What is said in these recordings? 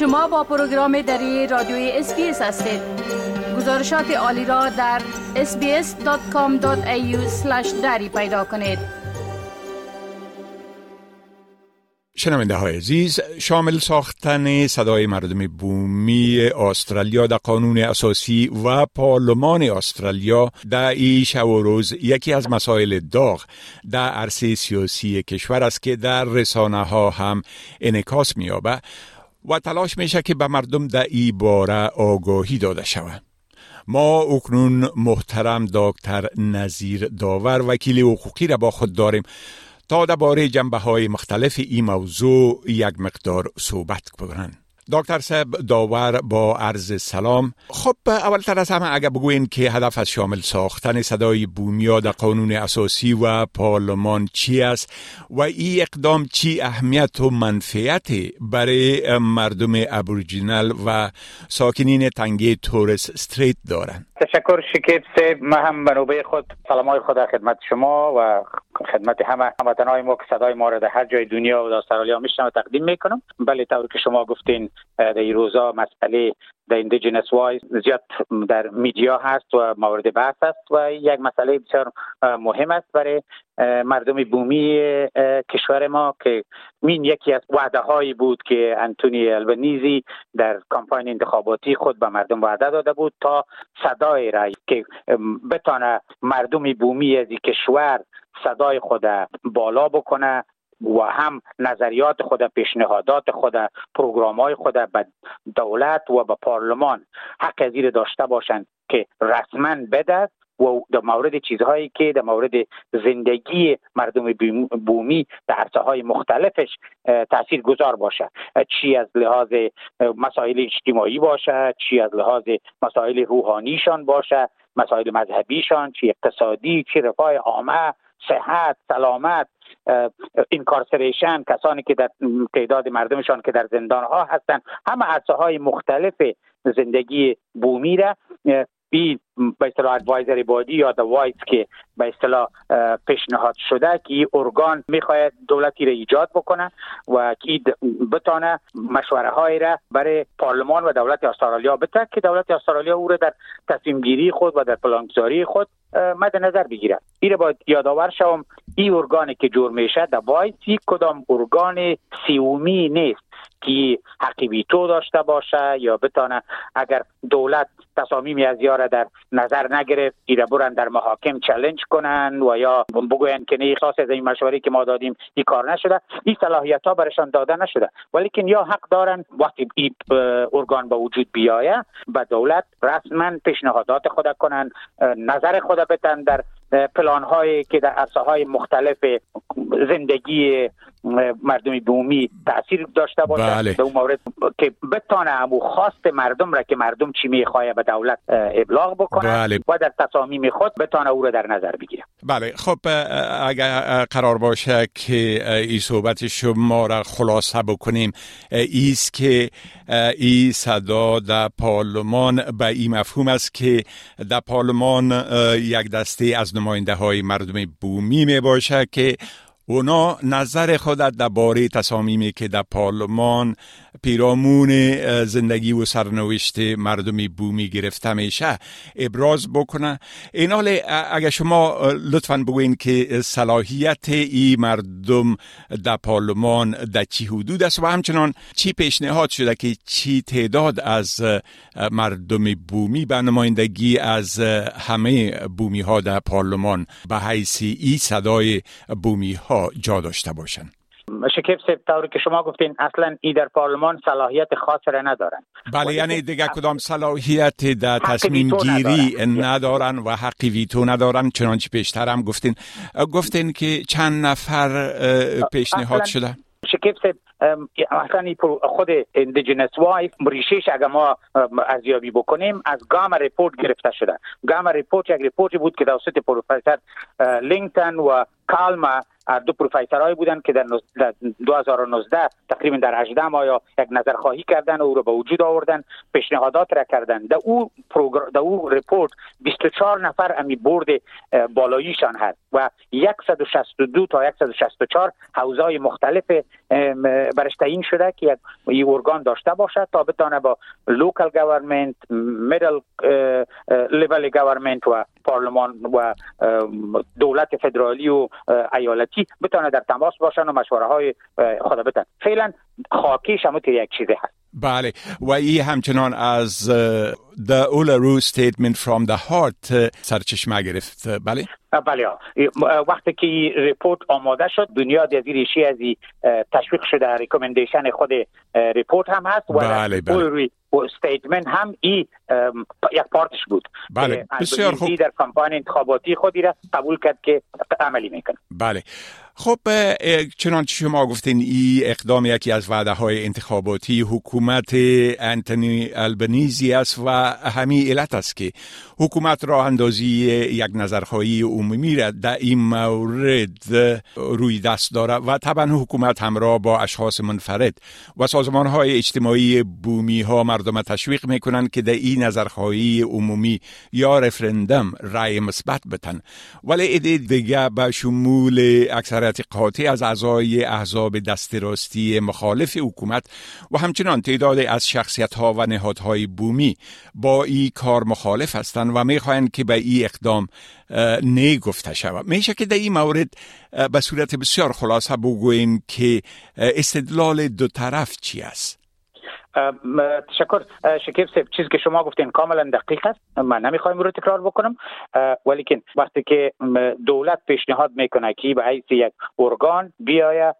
شما با program دری رادیوی SBS هستید. گزارشات عالی را در sbs.com.au دری پیدا کنید. شنونده های عزیز شامل ساختن صدای مردم بومی استرالیا در قانون اساسی و پارلمان استرالیا در ای شب و روز یکی از مسائل داغ در عرصه سیاسی کشور است که در رسانه ها هم انکاس میابه و تلاش میشه که به مردم در ای باره آگاهی داده شود ما اکنون محترم دکتر نظیر داور وکیل حقوقی را با خود داریم تا درباره جنبه های مختلف این موضوع یک مقدار صحبت کنند. دکتر صاحب داور با عرض سلام. خب اولتر از همه اگر بگوین که هدف از شامل ساختن صدای بومیا در قانون اساسی و پارلمان چی است و این اقدام چی اهمیت و منفعت برای مردم Aboriginal و ساکنین تنگه Torres Strait دارند تشکر شکیب سه ما هم به خود سلام های خدا خدمت شما و خدمت همه هموطنهای ما که صدای ما را در هر جای دنیا و در استرالیا میشنون تقدیم می‌کنم. بله طور که شما گفتین در این روزا مسئله در Indigenous Voice زیاد در media هست و مورد بحث است و یک مسئله بسیار مهم است برای مردم بومی کشور ما که مین یکی از وعده هایی بود که انتونی البنیزی در کمپاین انتخاباتی خود به مردم وعده داده بود تا صدای رای که بتانه مردم بومی از کشور صدای خود بالا بکنه و هم نظریات خود پیشنهادات خود پروگرام های خود به دولت و به پارلمان حق زیر داشته باشند که رسما بده و در مورد چیزهایی که در مورد زندگی مردم بومی در عرصه های مختلفش تاثیر گذار باشه. چی از لحاظ مسائل اجتماعی باشه چی از لحاظ مسائل روحانیشان باشه مسائل مذهبیشان چی اقتصادی چی رفاه عامه صحت سلامت اینکارسریشن کسانی که در تعداد مردمشان که در زندان ها هستند همه عرصه های مختلف زندگی بومی را بی به اصطلاح advisory body یا the voice که به اصطلاح پیشنهاد شده که این ارگان می‌خواهد دولتی را ایجاد بکنه و که بتانه مشوره های را برای پارلمان و دولت استرالیا بده که دولت استرالیا او را در تصمیم گیری خود و در پلانگذاری خود مد نظر بگیره. این باید یادآور شوم این ارگانی که جور میشه the voice کدام ارگان سیومی نیست. که حقی ویتو داشته باشه یا بتانه اگر دولت تصامیمی از یاره در نظر نگرفت ایره برن در محاکم challenge کنن و یا بگوین که نه به اساس از این مشوری که ما دادیم این کار نشده. این صلاحیت ها برشان داده نشده. ولیکن یا حق دارن وقتی این ارگان به وجود بیایه به دولت رسما پیشنهادات خود کنن نظر خود بتن در پلان هایی که در عرصه های مختلف زندگی مردم بومی تاثیر داشته باشه بله. به اون مورد که بتانه امو خواست مردم را که مردم چی می‌خواه به دولت ابلاغ بکنه بله. و در تصامیم خود بتانه او را در نظر بگیره بله خب اگر قرار باشه که این صحبت شما را خلاصه بکنیم ایست که ای صدا در پارلمان به این مفهوم است که در پارلمان یک دسته از نماینده های مردم بومی می باشه که اونا نظر خود درباره تصامیمی که در پارلمان پیرامون زندگی و سرنوشت مردم بومی گرفته میشه ابراز بکنه. این حال اگر شما لطفا بگوین که صلاحیت ای مردم در پارلمان در چی حدود است و همچنان چی پیشنهاد شده که چی تعداد از مردم بومی به نمایندگی از همه بومی ها در پارلمان به حیث ای صدای بومی ها جا داشته باشند شکیب سب طوری که شما گفتین اصلا ای در پارلمان صلاحیت خاص را ندارن. بله یعنی دیگه کدام صلاحیت در تصمیم گیری ندارن. و حقی ویتو ندارن چنانچه پیشتر هم گفتین. گفتین که چند نفر پیشنهاد شده؟ شکیب صاحب اصلا خود Indigenous Voice ریشش اگر ما ارزیابی بکنیم از کالما report گرفته شده. کالما report یک report ی بود که توسط پروفسور لنگتن و کالما دو پروفسورایی بودن که در 2019 تقریبا در 18 ماه یا یک نظرخواهی کردن و او رو به وجود آوردن پیشنهادات را کردن. در او پروگرام در او report 24 نفر امی board بالاییشان هست و 162 تا 164 حوزه مختلف برش تعیین شده که یک ارگان داشته باشد. تا بتانه با local government middle level government و پارلمان و دولت فدرالی و ایالتی بتانه در تماس باشن و مشوره های خود بتن فعلا خاکه‌یش هم یک چیزی هست. بله. و ای همچنان از The Uluru Statement from the Heart سرچشمه گرفت. بله؟ بله وقتی که ریپورت آماده شد دنیا از ریشی از تشویق شده. ریکومندیشن خود ریپورت هم هست و بله بله. استیتمنت هم ای یک پارتش بود. بله بسیار خوب. در کمپانی انتخاباتی خودی را قبول کرد که عملی می‌کنه بله. خب چنانچه شما گفتین ای اقدام یکی از وعده های انتخاباتی حکومت انتونی البنیزی است و همین علت است که حکومت راه اندازی یک نظرخواهی عمومی را در این مورد روی دست داره و طبعا حکومت همراه با اشخاص منفرد و سازمان های اجتماعی بومی ها مردم تشویق می‌کنن که در این نظرخواهی عمومی یا رفرندم رای مثبت بتن. ولی ایده دیگه به شمول اکثریت قاطع از اعضای احزاب دست راستی مخالف حکومت و همچنان تعداد از شخصیت ها و نهادهای بومی با این کار مخالف هستند و می‌خواهند که به این اقدام نه گفته شود. میشه که در این مورد به صورت بسیار خلاصه بگوییم که استدلال دو طرف چی است؟ تشکر. شکیب سیب چیزی که شما گفتین کاملا دقیق است. من نمی‌خوایم رو تکرار بکنم. ولیکن وقتی که دولت پیشنهاد می‌کنه که به حیث یک ارگان بیاید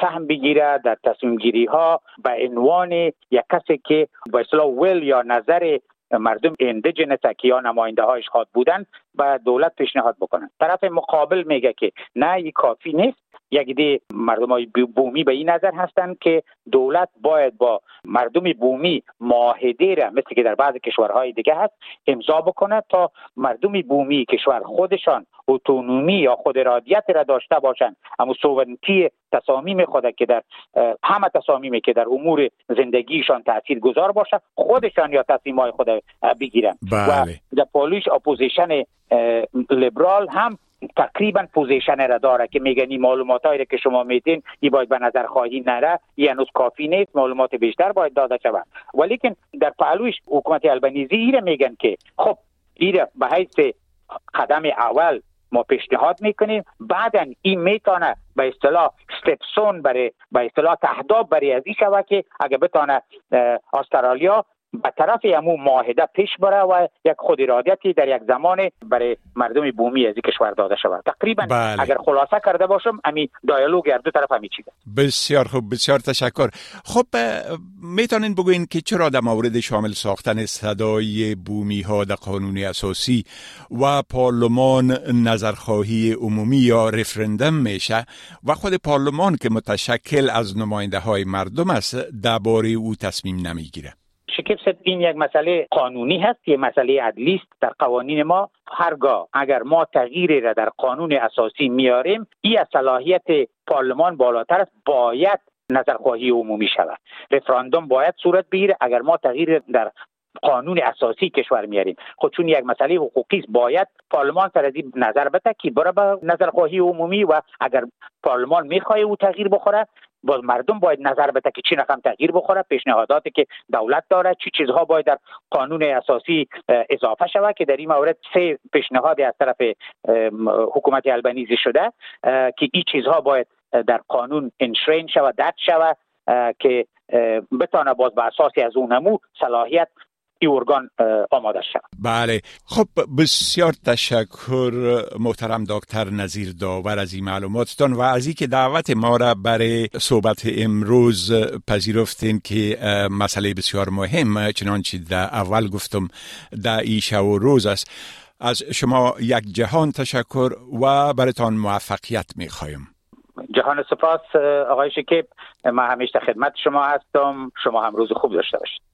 سهم بگیره در تصمیم گیری ها به عنوان یک کسی که به اصطلاح ویل یا نظر مردم اندیجنس که یا نماینده هایش خواد بودن به دولت پیشنهاد بکنن. طرف مقابل میگه که نه این کافی نیست. یک دی مردم های بومی به این نظر هستند که دولت باید با مردم بومی معاهده را مثل که در بعض کشورهای دیگه هست امضا بکنه تا مردم بومی کشور خودشان autonomy یا خود ارادیت را داشته باشند اما sovereignty تصامیم خود که در همه تصامیمی که در امور زندگیشان تاثیر گذار باشه خودشان یا تصمیم های خود بگیرن بله. و در پالیسی اپوزیشن لیبرال هم تقریبا position را داره که میگنی معلومات هایی که شما میدین ای باید به نظر خواهی نره. ای هنوز کافی نیست معلومات بیشتر باید داده شود. ولیکن در پهلوش حکومت البنیزی ایره میگن که خب ایره به حیث قدم اول ما پیشنهاد می‌کنیم. بعدا این می‌تونه به اصطلاح استپسون برای به اصطلاح تهداب برای از این شود که اگه بتانه استرالیا به طرف امو معاهده پیش بره و یک خود ارادیتی در یک زمان برای مردم بومی از کشور داده شود. تقریبا بله. اگر خلاصه کرده باشم امی دیالوگ هر دو طرف همی چیزه بسیار خوب بسیار تشکر. خب می‌تونین بگوین که چرا در مورد شامل ساختن صدای بومی ها در قانون اساسی و پارلمان نظرخواهی عمومی یا رفرندم میشه و خود پارلمان که متشکل از نماینده های مردم است درباره او تصمیم نمی‌گیره. صد این یک مسئله قانونی هست یه مسئله عدلی است. در قوانین ما هرگاه اگر ما تغییری را در قانون اساسی میاریم این از صلاحیت پارلمان بالاتر است باید نظرخواهی عمومی شود. رفراندوم باید صورت بگیره. اگر ما تغییر در قانون اساسی کشور میاریم خود چون یک مسئله حقوقی است باید پارلمان سر از نظر بده که برای به نظرخواهی عمومی و اگر پارلمان می‌خواه او تغییر بخوره باز مردم باید نظر بده که چی رقم تغییر بخوره پیشنهاداتی که دولت داره چی چیزها باید در قانون اساسی اضافه شود که در این مورد سه پیشنهاد از طرف حکومت البنیزی شده که این چیزها باید در قانون انشرین شود دست شود که بتانه باز به اساسی از اون نمو صلاحیت این ارگان آماده شد بله. خب بسیار تشکر محترم دکتر نظیر داور از این معلوماتتان و از اینکه دعوت ما را برای صحبت امروز پذیرفتین که مسئله بسیار مهم چنانچه در اول گفتم در این شب و روز است. از شما یک جهان تشکر و برتان موفقیت می خواهیم جهان سپاس آقای شکیب. من همیشه خدمت شما هستم. شما هم روز خوب داشته باشید.